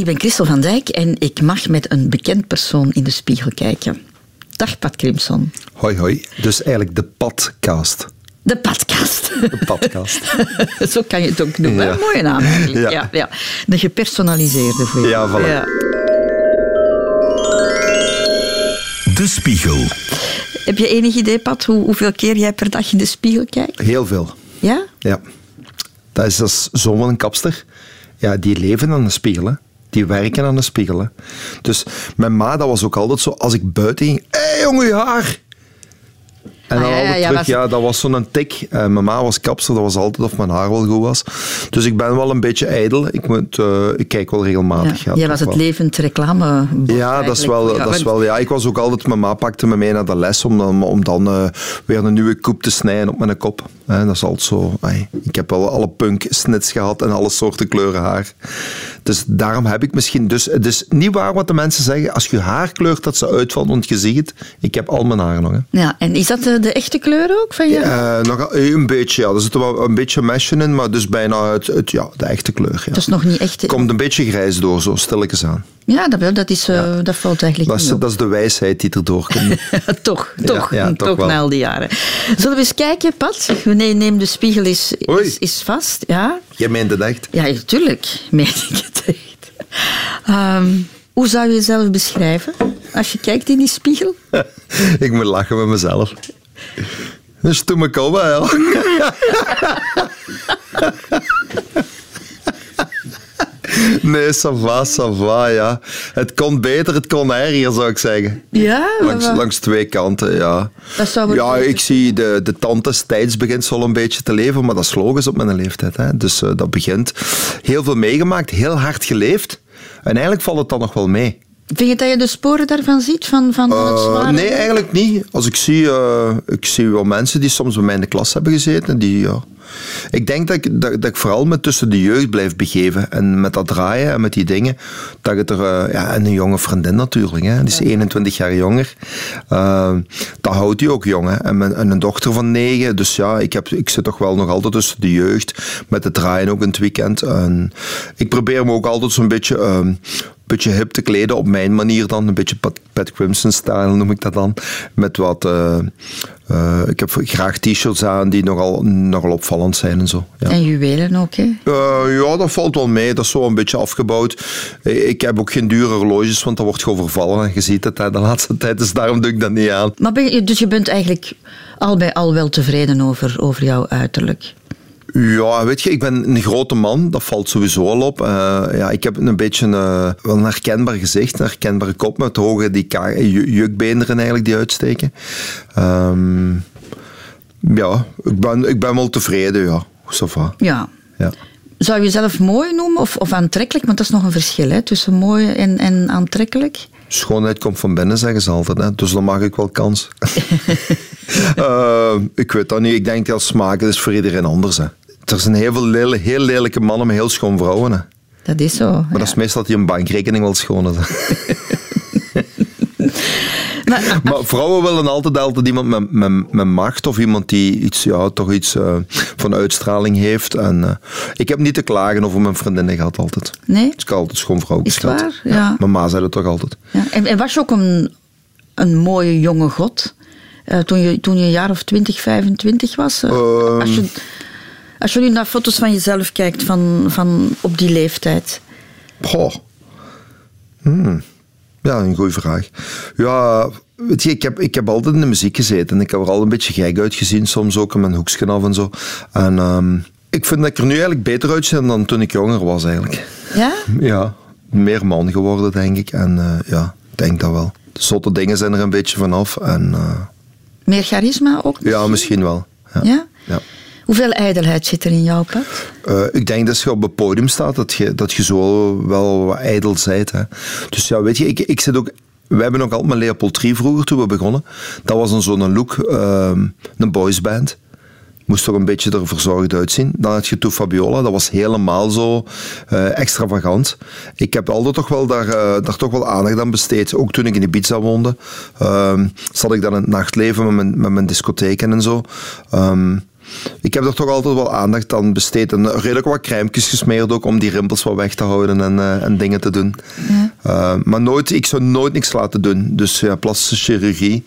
Ik ben Christel van Dijk en ik mag met een bekend persoon in de spiegel kijken. Dag Pat Crimson. Hoi hoi, dus eigenlijk de podcast. De podcast. De podcast. Zo kan je het ook noemen. Ja. Mooie naam eigenlijk. Ja. Ja. Ja, De gepersonaliseerde voor Ja, voilà. De Spiegel. Heb je enig idee, Pat, hoe, hoeveel keer jij per dag in de spiegel kijkt? Heel veel. Ja? Ja. Dat is als zoon van een kapster. Ja, die leven aan de spiegel. hè. Die werken aan de spiegel. hè. Dus mijn ma, dat was ook altijd zo. Als ik buiten ging. Hé, hey, jongen, je haar. En Ah, dan ja, ja, altijd ja, terug, was- ja, dat was zo'n tik. Eh, mijn ma was kapster, dat was altijd of mijn haar wel goed was. Dus ik ben wel een beetje ijdel. Ik, moet, eh, ik kijk wel regelmatig. Ja, jij was het wel. levend reclame. Ja, dat is wel. Dat is wel ja, ik was ook altijd, mijn ma pakte me mee naar de les om dan, om dan eh, weer een nieuwe koep te snijden op mijn kop. Hè, dat is altijd zo. ai, ik heb wel alle punk snits gehad en alle soorten kleuren haar. Dus daarom heb ik misschien. Dus het is niet waar wat de mensen zeggen. Als je haar kleurt, dat ze uitvalt, want je ziet het. Ik heb al mijn haar nog. Hè. Ja, en is dat de, de echte kleur ook van je? Eh, nog eh, een beetje, ja. Er zit wel een beetje mesje in, maar dus bijna het, het, ja, de echte kleur. Ja. Het is nog niet echt... Komt een beetje grijs door, zo stilletjes aan. Ja, dat, wel, dat, is, eh, dat valt eigenlijk Dat is, dat is de wijsheid die erdoor komt. toch, Ja, toch, ja, toch, toch wel. na al die jaren. Zullen we eens kijken, Pat? Nee, neem de spiegel is, is, is vast. Ja, Jij meent het echt? ja natuurlijk meen ik het echt. Ehm, hoe zou je jezelf beschrijven als je kijkt in die spiegel? ik moet lachen met mezelf. Dus toen me ja. Nee, ça va, ça va, ja. Het kon beter, het kon erger, zou ik zeggen. Ja, Langs, wat- langs twee kanten, ja. Wat zou Ja, beter- ik zie de, de tand des tijds begint zo een beetje te leven, maar dat is logisch op mijn leeftijd. Hè. Dus eh, dat begint. Heel veel meegemaakt, heel hard geleefd. En eigenlijk valt het dan nog wel mee. Vind je dat je de sporen daarvan ziet? Van, van het Eh, nee, eigenlijk niet. Als ik zie, eh, ik zie wel mensen die soms bij mij in de klas hebben gezeten. Die, ja. Ik denk dat ik, dat, dat ik vooral met tussen de jeugd blijf begeven. En met dat draaien en met die dingen. Dat het er, eh, ja, en een jonge vriendin natuurlijk. Hè. Die is 21 jaar jonger. Eh, dat houdt hij ook jong. Hè. En, mijn, en een dochter van 9. Dus ja, ik, heb, ik zit toch wel nog altijd tussen de jeugd. Met het draaien ook in het weekend. En ik probeer me ook altijd zo'n beetje... ehm, beetje hip te kleden op mijn manier dan. Een beetje Pat, Pat Crimson-style noem ik dat dan. Met wat... eh, eh, ik heb graag t-shirts aan die nogal, nogal opvallend zijn en zo. Ja. En juwelen ook, hè? Eh, ja, dat valt wel mee. Dat is zo een beetje afgebouwd. Ik heb ook geen dure horloges, want dat wordt gewoon vervallen. En je ziet het hè, de laatste tijd, dus daarom doe ik dat niet aan. Maar ben je, dus je bent eigenlijk al bij al wel tevreden over, over jouw uiterlijk? Ja, weet je, ik ben een grote man, dat valt sowieso al op. Eh, ja, ik heb een beetje eh, wel een herkenbaar gezicht, een herkenbare kop met hoge die jukbeenderen eigenlijk die uitsteken. Ehm, ja, ik ben, ik ben wel tevreden, ja. Ja. Ja. Zou je jezelf mooi noemen of, of aantrekkelijk? Want dat is nog een verschil hè, tussen mooi en, en aantrekkelijk. Schoonheid komt van binnen, zeggen ze altijd. Hè? Dus dan mag ik wel kans. Eh, ik weet dat niet. Ik denk dat smaak is voor iedereen anders. Hè. Er zijn heel veel lele, heel lelijke mannen met heel schoon vrouwen. Hè. Dat is zo. Maar dat is meestal dat die een bankrekening wel schoon is. hè. Maar, Maar vrouwen willen altijd, altijd iemand met, met, met macht of iemand die iets, ja, toch iets eh, van uitstraling heeft. En, eh, ik heb niet te klagen over mijn vriendinnen gehad altijd. nee? Dus ik heb altijd schoon vrouw Is waar? Ja. Mijn ma zei dat toch altijd. Ja. En, en was je ook een, een mooie jonge god eh, toen, je, toen je een jaar of 20, 25 was? Eh, Ehm. als, je, als je nu naar foto's van jezelf kijkt van, van op die leeftijd. Goh. Hmm. Ja, een goede vraag. Ja, weet je, ik heb, ik heb altijd in de muziek gezeten. En ik heb er al een beetje gek uitgezien, soms ook in mijn hoekje af en zo. En ehm, ik vind dat ik er nu eigenlijk beter uitzie dan toen ik jonger was, eigenlijk. Ja? Ja, meer man geworden, denk ik. En eh, ja, ik denk dat wel. De zotte dingen zijn er een beetje vanaf. En eh, Meer charisma ook? ja, misschien wel. Ja. Ja? Ja. Hoeveel ijdelheid zit er in jouw pad? Eh, ik denk dat als je op het podium staat, dat je, dat je zo wel wat ijdel bent. Hè. Dus ja, weet je, ik, ik zit ook... We hebben ook altijd met Leopold Trie vroeger, toen we begonnen. Dat was een zo'n look, ehm, een boysband. Moest toch een beetje er verzorgd uitzien. Dan had je toen Fabiola, dat was helemaal zo eh, extravagant. Ik heb altijd toch wel daar, eh, daar toch wel aandacht aan besteed. Ook toen ik in Ibiza woonde, ehm, zat ik dan in het nachtleven met mijn, met mijn discotheken en zo. Ehm, ik heb er toch altijd wel aandacht aan besteed. En redelijk wat crèmekjes gesmeerd ook om die rimpels wat weg te houden en, eh, en dingen te doen. Ja. Uh, maar nooit, ik zou nooit niks laten doen. Dus ja, plastische chirurgie.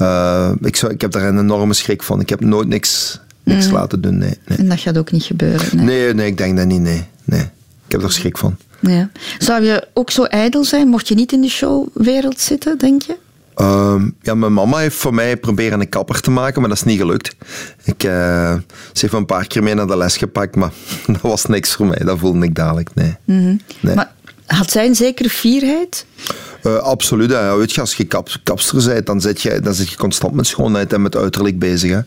Uh, ik, zou, ik heb daar een enorme schrik van. Ik heb nooit niks, niks laten doen. Nee, nee. En dat gaat ook niet gebeuren. Nee, nee, nee ik denk dat niet. Nee, nee. Ik heb er schrik van. Ja. Zou je ook zo ijdel zijn, mocht je niet in de showwereld zitten, denk je? Uh, ja, mijn mama heeft voor mij proberen een kapper te maken, maar dat is niet gelukt. Ik, uh, ze heeft me een paar keer mee naar de les gepakt, maar dat was niks voor mij. Dat voelde ik dadelijk, nee. Mm -hmm. nee. Maar had zij een zekere fierheid? Uh, absoluut. Ja. Weet je, als je kap, kapster bent, dan zit, je, dan zit je constant met schoonheid en met uiterlijk bezig. Hè.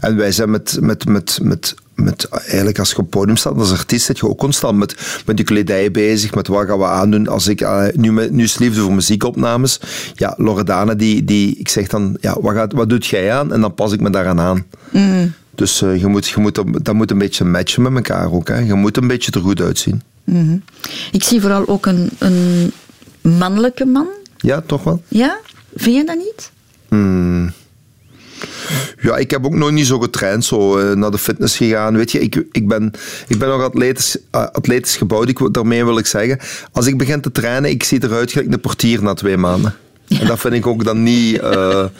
En wij zijn met, met, met, met, met, eigenlijk als je op podium staat als artiest, zit je ook constant met, met je kledij bezig, met wat gaan we aandoen. Als ik uh, nu, nu is liefde voor muziekopnames, ja, Loredana, die, die, ik zeg dan, ja, wat, gaat, wat doet jij aan? En dan pas ik me daaraan aan. Mm. Dus uh, je moet, je moet, dat moet een beetje matchen met elkaar ook. Hè. Je moet een beetje er goed uitzien. Mm -hmm. Ik zie vooral ook een, een mannelijke man. Ja, toch wel. Ja? Vind je dat niet? Hmm. Ja, ik heb ook nog niet zo getraind, zo uh, naar de fitness gegaan. Weet je, ik, ik, ben, ik ben nog atletisch, uh, atletisch gebouwd. Ik, daarmee wil ik zeggen, als ik begin te trainen, ik zie eruit gelijk een portier na twee maanden. Ja. En dat vind ik ook dan niet... Uh,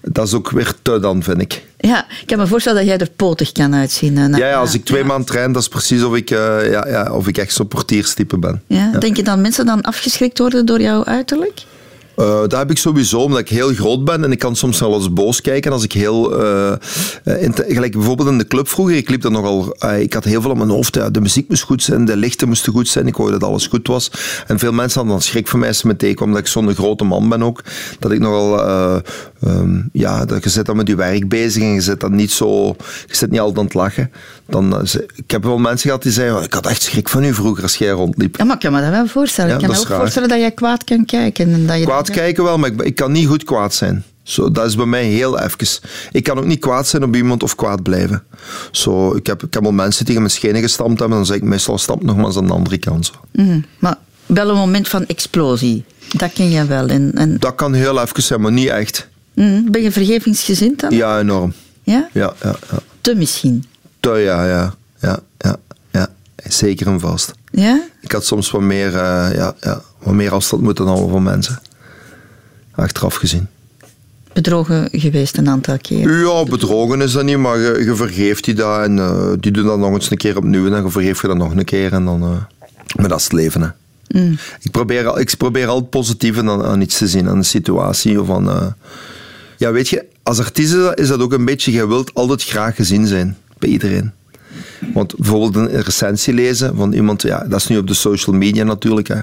dat is ook weer te dan, vind ik. Ja, ik kan me voorstellen dat jij er potig kan uitzien. ja, ja, als ik twee ja. maanden train, dat is precies of ik, ja, ja, of ik echt zo'n portierstype ben. Ja, Denk je dat mensen dan afgeschrikt worden door jouw uiterlijk? Uh, dat heb ik sowieso, omdat ik heel groot ben en ik kan soms wel eens boos kijken als ik heel... Uh, in te, gelijk bijvoorbeeld in de club vroeger, ik liep er nogal... Uh, ik had heel veel op mijn hoofd. Ja, de muziek moest goed zijn, de lichten moesten goed zijn, ik wou dat alles goed was. En veel mensen hadden dan schrik van mij als ze me tegenkomen, omdat ik zo'n grote man ben ook. Dat ik nogal... Um, ja, dat je zit dan met je werk bezig en je zit dan niet zo... Je zit niet altijd aan het lachen. Dan, ik heb wel mensen gehad die zeiden, ik had echt schrik van u vroeger als jij rondliep. Ja, maar ik kan me dat wel voorstellen. Ja, ik kan me ook raar. voorstellen dat jij kwaad kan kijken. En dat je kwaad kijken wel, maar ik, ik, kan niet goed kwaad zijn. Zo, dat is bij mij heel even. Ik kan ook niet kwaad zijn op iemand of kwaad blijven. Zo, ik, heb, ik heb al mensen tegen mijn schenen gestampt hebben, dan zeg ik meestal stamp nog maar eens aan de andere kant. Zo. Mm, maar wel een moment van explosie. Dat ken je wel. En, en... Dat kan heel even zijn, maar niet echt. Mm, ben je vergevingsgezind dan? Ja, enorm. Ja? Ja, ja, ja. Te misschien? Te, ja, ja. ja, ja, ja. Zeker en vast. Ja? Ik had soms wat meer, uh, ja, ja, wat meer afstand moeten houden van mensen. Achteraf gezien. Bedrogen geweest een aantal keer? Ja, bedrogen is dat niet, maar je, je vergeeft die dat en uh, die doen dat nog eens een keer opnieuw en dan vergeef je dat nog een keer en dan... Uh, maar dat is het leven, hè. Mm. Ik, probeer, ik probeer altijd positief aan, aan iets te zien, aan een situatie of aan... Uh, ja, weet je, als artiest is dat ook een beetje, je wilt altijd graag gezien zijn bij iedereen. Want bijvoorbeeld een recensie lezen van iemand, ja, dat is nu op de social media natuurlijk. Hè.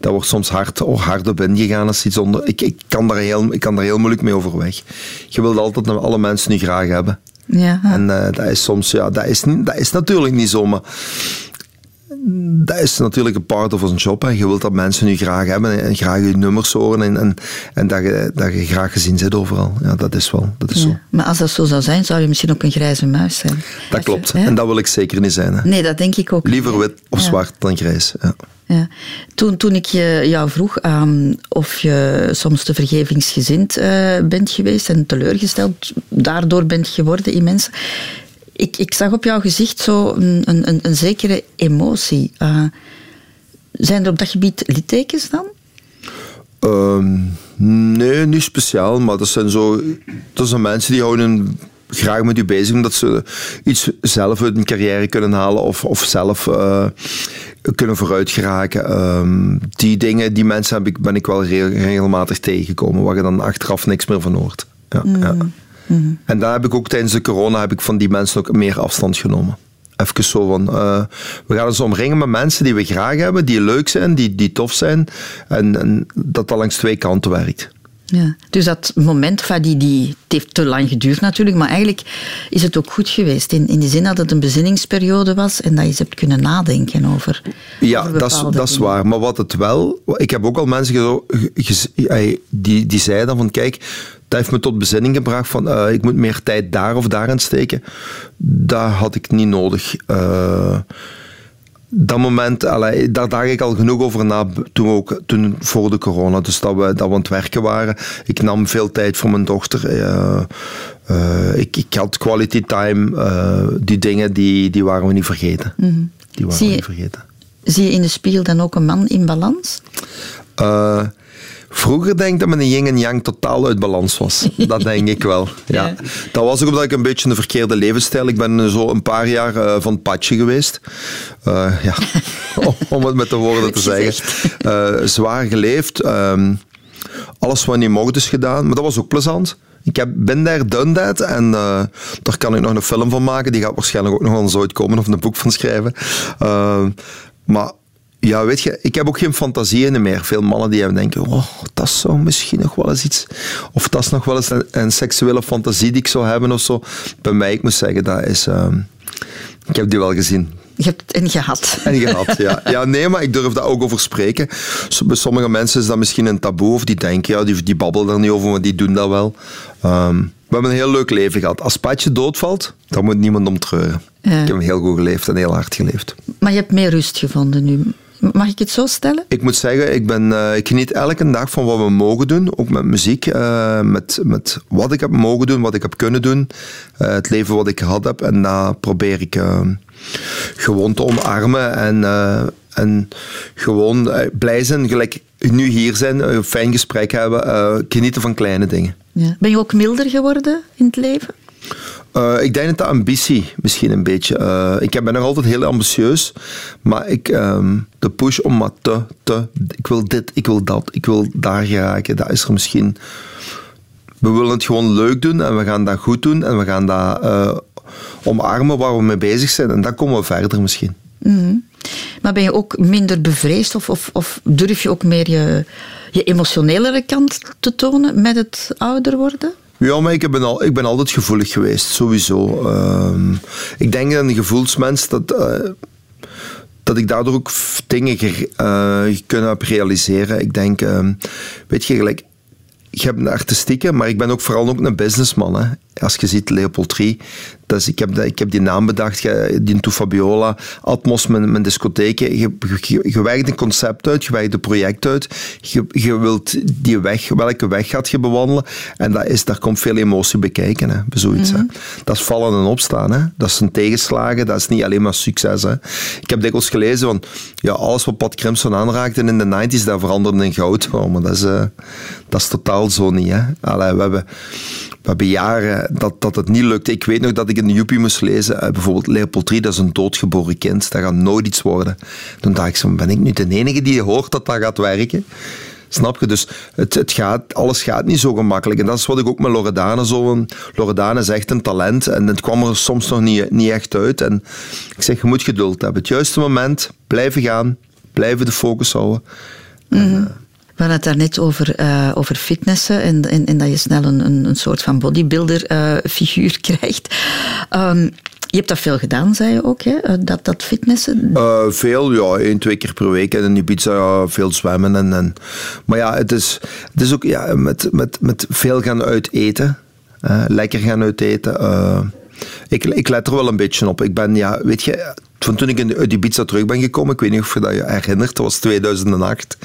Dat wordt soms hard, oh, hard op ingegaan als iets onder. Ik, ik, kan daar heel, ik kan daar heel moeilijk mee overweg. Je wilt altijd alle mensen nu graag hebben. Ja. En uh, dat is soms, ja, dat is, niet, dat is natuurlijk niet zo, maar dat is natuurlijk een part of onze job. Hè. Je wilt dat mensen nu graag hebben en graag je nummers horen en, en, en dat, je, dat je graag gezien zit overal. Ja, dat is wel. Dat is ja. zo. Maar als dat zo zou zijn, zou je misschien ook een grijze muis zijn. Dat klopt. Je, en dat wil ik zeker niet zijn. Hè. Nee, dat denk ik ook. Liever wit of ja. zwart dan grijs. Ja. Ja. Toen, toen ik je, jou vroeg um, of je soms te vergevingsgezind uh, bent geweest en teleurgesteld daardoor bent geworden in mensen, ik, ik zag op jouw gezicht zo een, een, een zekere emotie. Uh, zijn er op dat gebied littekens dan? Um, nee, niet speciaal, maar dat zijn zo. Dat zijn mensen die houden graag met u bezig omdat ze iets zelf uit hun carrière kunnen halen of, of zelf uh, kunnen vooruit geraken. Um, die dingen, die mensen heb ik, ben ik wel regelmatig tegengekomen, waar je dan achteraf niks meer van hoort. Ja, mm. ja. Mm-hmm. En daar heb ik ook tijdens de corona heb ik van die mensen ook meer afstand genomen. Even zo van, uh, we gaan ons omringen met mensen die we graag hebben, die leuk zijn, die, die tof zijn. En, en dat dat langs twee kanten werkt. Ja, dus dat moment, van die, die, het heeft te lang geduurd natuurlijk, maar eigenlijk is het ook goed geweest. In, in die zin dat het een bezinningsperiode was en dat je hebt kunnen nadenken over. Ja, over dat is, dat is waar. Maar wat het wel. Ik heb ook al mensen die, die zeiden van: kijk, dat heeft me tot bezinning gebracht van uh, ik moet meer tijd daar of daarin steken. Dat had ik niet nodig. Uh, dat moment, allee, daar dacht ik al genoeg over na, toen, ook, toen voor de corona, dus dat we, dat we aan het werken waren. Ik nam veel tijd voor mijn dochter. Uh, uh, ik, ik, had quality time. Uh, die dingen, die, die waren we niet vergeten. Mm -hmm. Die waren we niet vergeten. Zie je in de spiegel dan ook een man in balans? Vroeger denk ik dat mijn yin en yang totaal uit balans was. Dat denk ik wel. Ja. ja. Dat was ook omdat ik een beetje een verkeerde levensstijl. Ik ben zo een paar jaar uh, van het padje geweest. Uh, ja, om het met de woorden te zeggen. Uh, zwaar geleefd. Um, alles wat niet mocht is gedaan. Maar dat was ook plezant. Ik heb, ben daar, done that. En daar kan ik nog een film van maken. Die gaat waarschijnlijk ook nog wel eens uitkomen. Of een boek van schrijven. maar ja, weet je, ik heb ook geen fantasieën meer. Veel mannen die hebben denken, oh, dat is zo misschien nog wel eens iets. Of dat is nog wel eens een, een seksuele fantasie die ik zou hebben of zo. Bij mij, ik moet zeggen, dat is... Uh, ik heb die wel gezien. Je hebt het en gehad. En gehad, ja. Ja, nee, maar ik durf daar ook over spreken. Bij sommige mensen is dat misschien een taboe, of die denken, ja, die, die babbelen er niet over, maar die doen dat wel. Um, we hebben een heel leuk leven gehad. Als Patje doodvalt, dan moet niemand om treuren. Ik heb heel goed geleefd en heel hard geleefd. Maar je hebt meer rust gevonden nu? Mag ik het zo stellen? Ik moet zeggen, ik, ben, uh, ik geniet elke dag van wat we mogen doen. Ook met muziek. Uh, met, met wat ik heb mogen doen, wat ik heb kunnen doen. Uh, het leven wat ik gehad heb. En daar probeer ik gewoon te omarmen. En, en gewoon blij zijn. Gelijk nu hier zijn, een fijn gesprek hebben. genieten van kleine dingen. Ja. Ben je ook milder geworden in het leven? Uh, ik denk dat de ambitie misschien een beetje. Uh, ik ben nog altijd heel ambitieus, maar ik, um, de push om maar te, te. Ik wil dit, ik wil dat, ik wil daar geraken. Dat is er misschien. We willen het gewoon leuk doen en we gaan dat goed doen en we gaan dat uh, omarmen waar we mee bezig zijn en dan komen we verder misschien. -hmm. Maar ben je ook minder bevreesd of, of, of durf je ook meer je, je emotionelere kant te tonen met het ouder worden? Ja, maar ik ben, al, ik ben altijd gevoelig geweest, sowieso. Uh, ik denk dat een gevoelsmens dat, uh, dat ik daardoor ook dingen ge, uh, kunnen heb realiseren. Ik denk, ehm, weet je, gelijk, ik heb een artistieke, maar ik ben ook vooral ook een businessman. Hè. Als je ziet Leopold 3, dus ik, heb, ik heb die naam bedacht, die Fabiola, Atmos, mijn, mijn discotheek. Je, je, je werkt een concept uit, je werkt een project uit. Je, je wilt die weg, welke weg gaat je bewandelen? En dat is, daar komt veel emotie bij kijken, hè, bij zoiets. Mm -hmm. hè. Dat is vallen en opstaan. Hè. Dat is een tegenslagen, dat is niet alleen maar succes. Hè. Ik heb dikwijls gelezen van, ja, alles wat Pat Crimson aanraakte in de 90s, dat veranderde in goud. Oh, maar dat is, uh, dat is totaal zo niet. Hè. Allee, we hebben we hebben jaren dat, dat het niet lukt. Ik weet nog dat ik in de Joepie moest lezen, uh, bijvoorbeeld Leopold III, dat is een doodgeboren kind, dat gaat nooit iets worden. Toen dacht ik, zo, ben ik nu de enige die hoort dat dat gaat werken? Snap je? Dus het, het gaat, alles gaat niet zo gemakkelijk. En dat is wat ik ook met Loredane zo... Loredane is echt een talent en het kwam er soms nog niet, niet echt uit. En ik zeg, je moet geduld hebben. Het juiste moment, blijven gaan, blijven de focus houden. Mm -hmm. en, uh, we hadden het daarnet over, uh, over fitnessen en, en, dat je snel een, een, soort van bodybuilder uh, figuur krijgt. Um, je hebt dat veel gedaan, zei je ook, hè? Dat, dat fitnessen? Veel, ja. één, twee keer per week. En in Ibiza veel zwemmen. En, en, maar ja, het is, het is ook ja, met, met, met veel gaan uiteten. lekker gaan uiteten. ik, ik let er wel een beetje op. Ik ben, ja, weet je, van toen ik uit Ibiza terug ben gekomen, ik weet niet of je dat je herinnert, dat was 2008,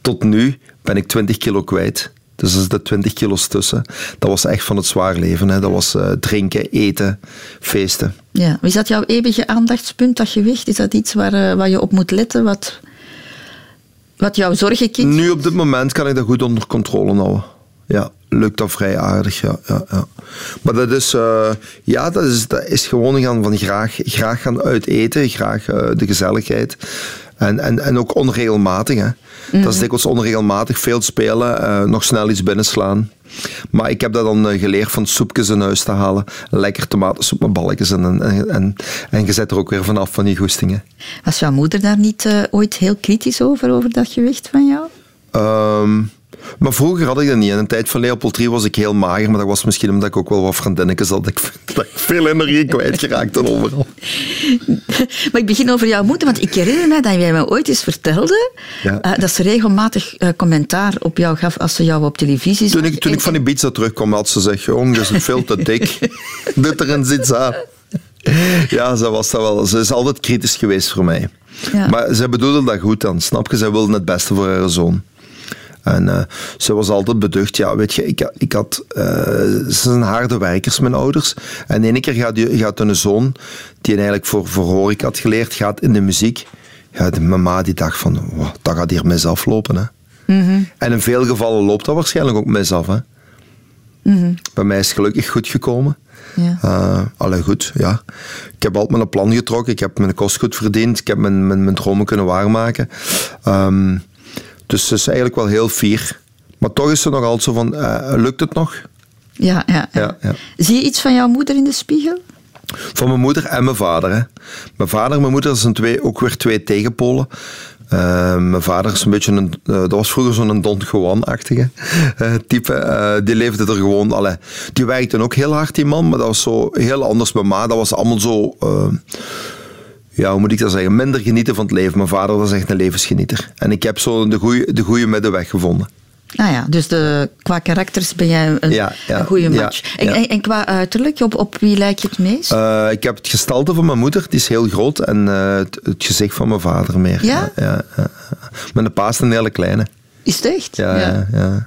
tot nu ben ik 20 kilo kwijt. Dus er zitten 20 kilo's tussen. Dat was echt van het zwaar leven. Hè. Dat was uh, drinken, eten, feesten. Ja. Is dat jouw eeuwige aandachtspunt, dat gewicht? Is dat iets waar, uh, waar je op moet letten? Wat, wat jouw zorgenkindje Nu op dit moment kan ik dat goed onder controle houden. Ja, lukt dat vrij aardig, ja. ja, ja. Maar dat is, uh, ja, dat is, dat is gewoon gaan van graag, graag gaan uiteten, graag uh, de gezelligheid. En, en, en ook onregelmatig, hè. Mm -hmm. Dat is dikwijls onregelmatig, veel spelen, uh, nog snel iets binnenslaan. Maar ik heb dat dan geleerd van soepjes in huis te halen. Lekker tomatensoep met balletjes en, en, en, en je zet er ook weer vanaf van die goestingen. Was jouw moeder daar niet ooit heel kritisch over, over dat gewicht van jou? Um, maar vroeger had ik dat niet. In de tijd van Leopold III was ik heel mager, maar dat was misschien omdat ik ook wel wat vriendinnetjes had. Dat ik, dat ik veel energie kwijtgeraakt dan overal. maar ik begin over jouw moeder, want ik herinner me dat jij me ooit eens vertelde ja. uh, dat ze regelmatig uh, commentaar op jou gaf als ze jou op televisie zag. Toen ik, toen ik van Ibiza terugkwam, had ze gezegd, jong, je bent veel te dik. Dit erin zit aan. Ja, ze was dat wel. Ze is altijd kritisch geweest voor mij. Ja. Maar ze bedoelde dat goed dan, snap je? Zij wilde het beste voor haar zoon. En eh, ze was altijd beducht. Ja, weet je, ik, ik had... eh, ze zijn harde werkers, mijn ouders. En de ene keer gaat, gaat hun zoon, die eigenlijk voor, voor horeca had geleerd, gaat in de muziek. Ja, de mama die dacht van, wow, dat gaat hier mis aflopen. Hè. En in veel gevallen loopt dat waarschijnlijk ook mis af. Hè. Bij mij is het gelukkig goed gekomen. Ja. Eh, allee, goed, ja. Ik heb altijd mijn plan getrokken. Ik heb mijn kost goed verdiend. Ik heb mijn, mijn, mijn dromen kunnen waarmaken. Ehm, dus ze is eigenlijk wel heel fier. Maar toch is ze nog altijd zo van, eh, lukt het nog? Ja, ja, ja. Ja, ja. Zie je iets van jouw moeder in de spiegel? Van mijn moeder en mijn vader. Hè. Mijn vader en mijn moeder zijn twee, ook weer twee tegenpolen. Eh, mijn vader is een beetje een, eh, dat was vroeger zo'n Don Juan-achtige type. Die leefde er gewoon, allee, die werkte ook heel hard, die man, maar dat was zo heel anders. Mijn ma, dat was allemaal zo, ja, hoe moet ik dat zeggen, minder genieten van het leven. Mijn vader was echt een levensgenieter. En ik heb zo de goede de goeie middenweg gevonden. Nou ja, dus de, qua karakters ben jij een, Ja, ja, een goede match. En, ja. en, en qua uiterlijk, op, op wie lijk je het meest? Eh, ik heb het gestalte van mijn moeder, die is heel groot. En eh, het, het gezicht van mijn vader meer. Ja? ja, ja. Mijn paas is een hele kleine. Is het echt? Ja, ja. ja.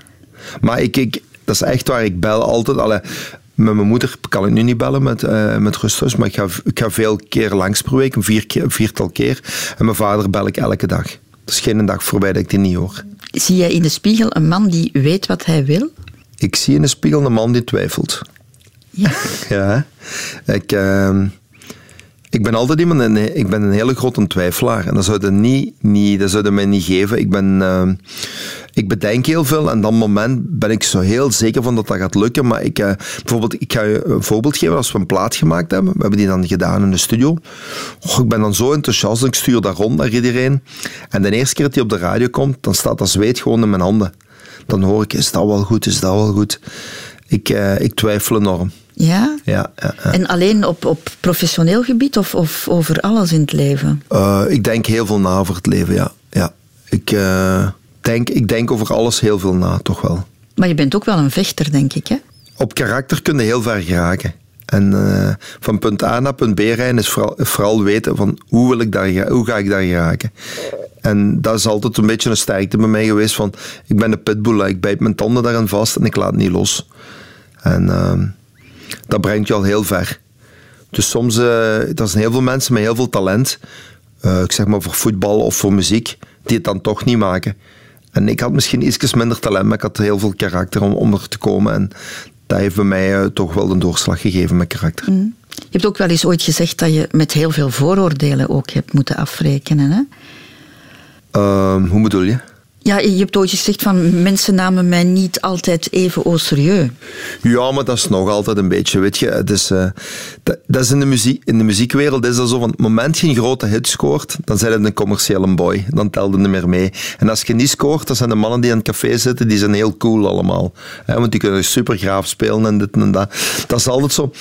Maar ik, ik, dat is echt waar. Ik bel altijd. Allee, met mijn moeder kan ik nu niet bellen met, eh met rusthuis, maar ik ga, ik ga veel keer langs per week, een vier viertal keer. En mijn vader bel ik elke dag. Er is geen dag voorbij dat ik die niet hoor. Zie jij in de spiegel een man die weet wat hij wil? Ik zie in de spiegel een man die twijfelt. Ja. Ja, ik, ehm, ik ben altijd iemand, en ik ben een hele grote twijfelaar. En dat zouden niet, niet, dat zouden mij niet geven. Ik, ben, ehm, ik bedenk heel veel en dan moment ben ik zo heel zeker van dat dat gaat lukken. Maar ik, eh, bijvoorbeeld, ik ga je een voorbeeld geven. Als we een plaat gemaakt hebben, we hebben die dan gedaan in de studio. Och, ik ben dan zo enthousiast, ik stuur dat rond naar iedereen. En de eerste keer dat die op de radio komt, dan staat dat zweet gewoon in mijn handen. Dan hoor ik, is dat wel goed, is dat wel goed? Ik, eh, ik twijfel enorm. Ja? Ja, ja, ja. En alleen op, op professioneel gebied of, of over alles in het leven? Eh, ik denk heel veel na over het leven, ja. ja. Ik, denk, ik denk over alles heel veel na, toch wel. Maar je bent ook wel een vechter, denk ik, hè? Op karakter kun je heel ver geraken. En eh, van punt A naar punt B rijden is vooral, vooral weten van hoe, wil ik daar, hoe ga ik daar geraken. En dat is altijd een beetje een sterkte bij mij geweest van ik ben de pitbull, ik bijt mijn tanden daarin vast en ik laat niet los. En ehm, dat brengt je al heel ver. Dus soms, eh er zijn heel veel mensen met heel veel talent, eh, ik zeg maar voor voetbal of voor muziek, die het dan toch niet maken. En ik had misschien iets minder talent, maar ik had heel veel karakter om, om er te komen. En dat heeft bij mij eh, toch wel een doorslag gegeven met karakter. Je hebt ook wel eens ooit gezegd dat je met heel veel vooroordelen ook hebt moeten afrekenen, hè? Ehm, hoe bedoel je? Ja, je hebt ooit gezegd van mensen namen mij niet altijd even au serieus. Ja, maar dat is nog altijd een beetje, weet je. Het is, eh, dat, is in, de muziek, in de muziekwereld is dat zo van, het moment je een grote hit scoort, dan zijn het een commerciële boy. Dan telt het niet meer mee. En als je niet scoort, dan zijn de mannen die aan het café zitten, die zijn heel cool allemaal. Hè, want die kunnen super graaf spelen en dit en dat. Dat is altijd zo.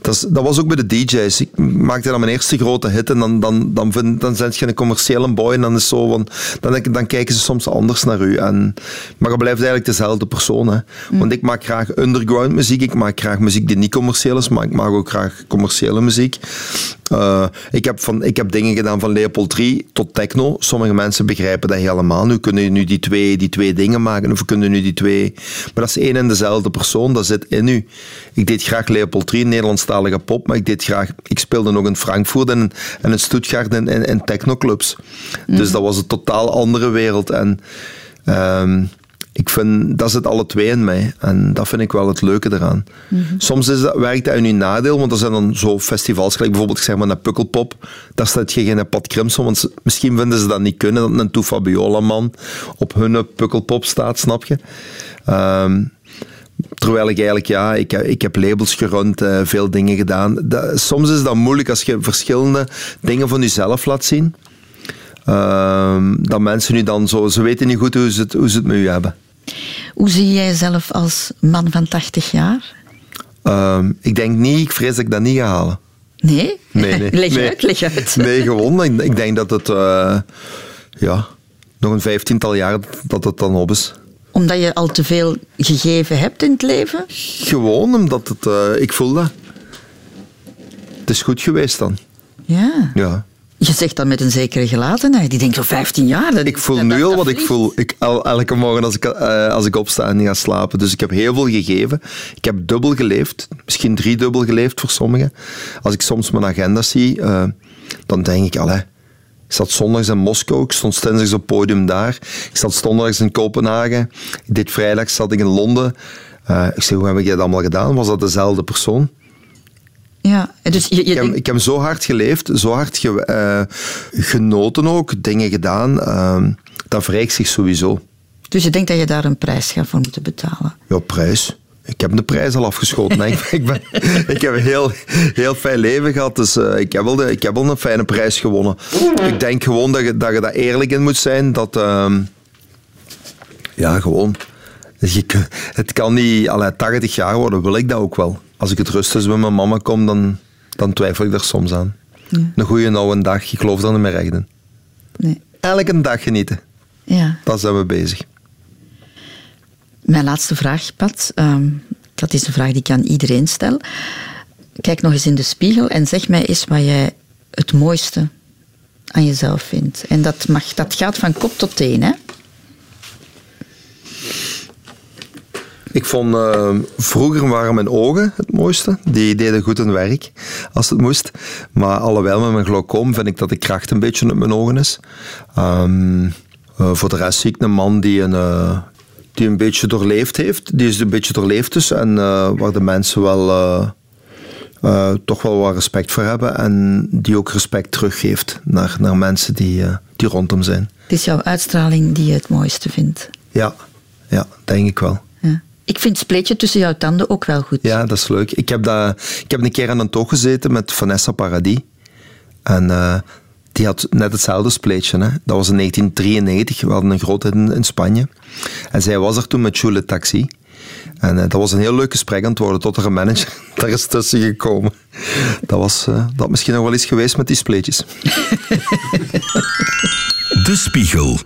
Dat, dat was ook bij de DJ's. Ik maakte dan mijn eerste grote hit en dan, dan, dan, vind, dan zijn je een commerciële boy en dan is zo dan, dan kijken ze soms anders naar u. En, maar je blijft eigenlijk dezelfde persoon. Hè. Want ik maak graag underground muziek, ik maak graag muziek die niet commercieel is, maar ik maak ook graag commerciële muziek. Eh, ik, heb van, ik heb dingen gedaan van Leopold 3 tot techno. Sommige mensen begrijpen dat helemaal. Nu kunnen nu die twee, die twee dingen maken, of kunnen nu die twee. Maar dat is één en dezelfde persoon, dat zit in u. Ik deed graag Leopold 3, Nederlandstalige pop, maar ik deed graag, ik speelde nog in Frankfurt en, en in Stuttgart en in, in technoclubs. Dus dat was een totaal andere wereld. En ehm, ik vind, dat zit alle twee in mij. En dat vind ik wel het leuke eraan. Soms is dat, werkt dat in uw nadeel, want er zijn dan zo festivals, gelijk bijvoorbeeld, ik zeg maar, naar Pukkelpop. Daar staat je geen Pat Crimson, want ze- misschien vinden ze dat niet kunnen, dat een Toe Fabiola-man op hun Pukkelpop staat, snap je? Ehm, Terwijl ik eigenlijk, ja, ik, heb- ik heb labels gerund, eh, veel dingen gedaan. Dat, soms is dat moeilijk als je verschillende dingen van jezelf laat zien. Ehm, dat mensen nu dan zo, ze weten niet goed hoe ze het, hoe ze het met u hebben. Hoe zie jij jezelf als man van 80 jaar? Ehm, ik denk niet, ik vrees dat ik dat niet ga halen. Nee? Nee, nee. leg nee. uit, leg uit. Nee, gewoon. Ik, ik denk dat het, eh, ja, nog een vijftiental jaar dat het dan op is. Omdat je al te veel gegeven hebt in het leven? Gewoon omdat het, eh, ik voel dat. Het is goed geweest dan. Ja. Ja. Je zegt dat met een zekere gelatenheid. Die denkt zo 15 jaar. dat- Ik voel dat- nu dat- al wat ik voel. Ik, el- elke morgen als ik, eh, als ik opsta en ga slapen. Dus ik heb heel veel gegeven. Ik heb dubbel geleefd. Misschien driedubbel geleefd voor sommigen. Als ik soms mijn agenda zie, eh, dan denk ik, allee, ik zat zondags in Moskou, ik stond dinsdags op het podium daar. Ik zat donderdags in Kopenhagen. Dit vrijdag zat ik in Londen. Eh, ik zeg, hoe heb ik dat allemaal gedaan? Was dat dezelfde persoon? Ja, dus je, je Ik heb, ik heb zo hard geleefd, zo hard ge- eh, genoten ook, dingen gedaan. ehm, dat verrijkt zich sowieso. dus je denkt dat je daar een prijs gaat voor moeten betalen. Ja, prijs. Ik heb de prijs al afgeschoten. ik, ik, ben, ik heb een heel, heel fijn leven gehad, dus eh, ik, heb wel de, ik heb wel een fijne prijs gewonnen. Ik denk gewoon dat je, dat je daar eerlijk in moet zijn. Dat, ehm, ja, gewoon. Je, het kan niet, allee, 80 jaar worden, wil ik dat ook wel. Als ik het rustig met mijn mama kom, dan, dan twijfel ik er soms aan. Een goede oude dag, ik geloof dan in mijn rechten. Nee. Elke dag genieten, Ja. daar zijn we bezig. Mijn laatste vraag, Pat. ehm, dat is een vraag die ik aan iedereen stel. Kijk nog eens in de spiegel en zeg mij eens wat jij het mooiste aan jezelf vindt. En dat, mag, dat gaat van kop tot teen, hè? Ik vond eh, vroeger waren mijn ogen het mooiste. Die deden goed hun werk als het moest. Maar alhoewel met mijn glaucoom vind ik dat de kracht een beetje uit mijn ogen is. Ehm, eh, voor de rest zie ik een man die een, eh, die een beetje doorleefd heeft. Die is een beetje doorleefd dus. En waar de mensen wel toch wel wat respect voor hebben. En die ook respect teruggeeft naar, naar mensen die, die rond hem zijn. Het is jouw uitstraling die je het mooiste vindt. Ja, ja denk ik wel. Ik vind het spleetje tussen jouw tanden ook wel goed. Ja, dat is leuk. Ik heb, dat, ik heb een keer aan een toog gezeten met Vanessa Paradis. En eh, die had net hetzelfde spleetje. Hè. Dat was in 1993. We hadden een groot hit in, in Spanje. En zij was er toen met Jules Taxi. En eh, dat was een heel leuk gesprek aan het worden, tot er een manager daar is tussen gekomen. Dat was eh, dat misschien nog wel eens geweest met die spleetjes. De Spiegel.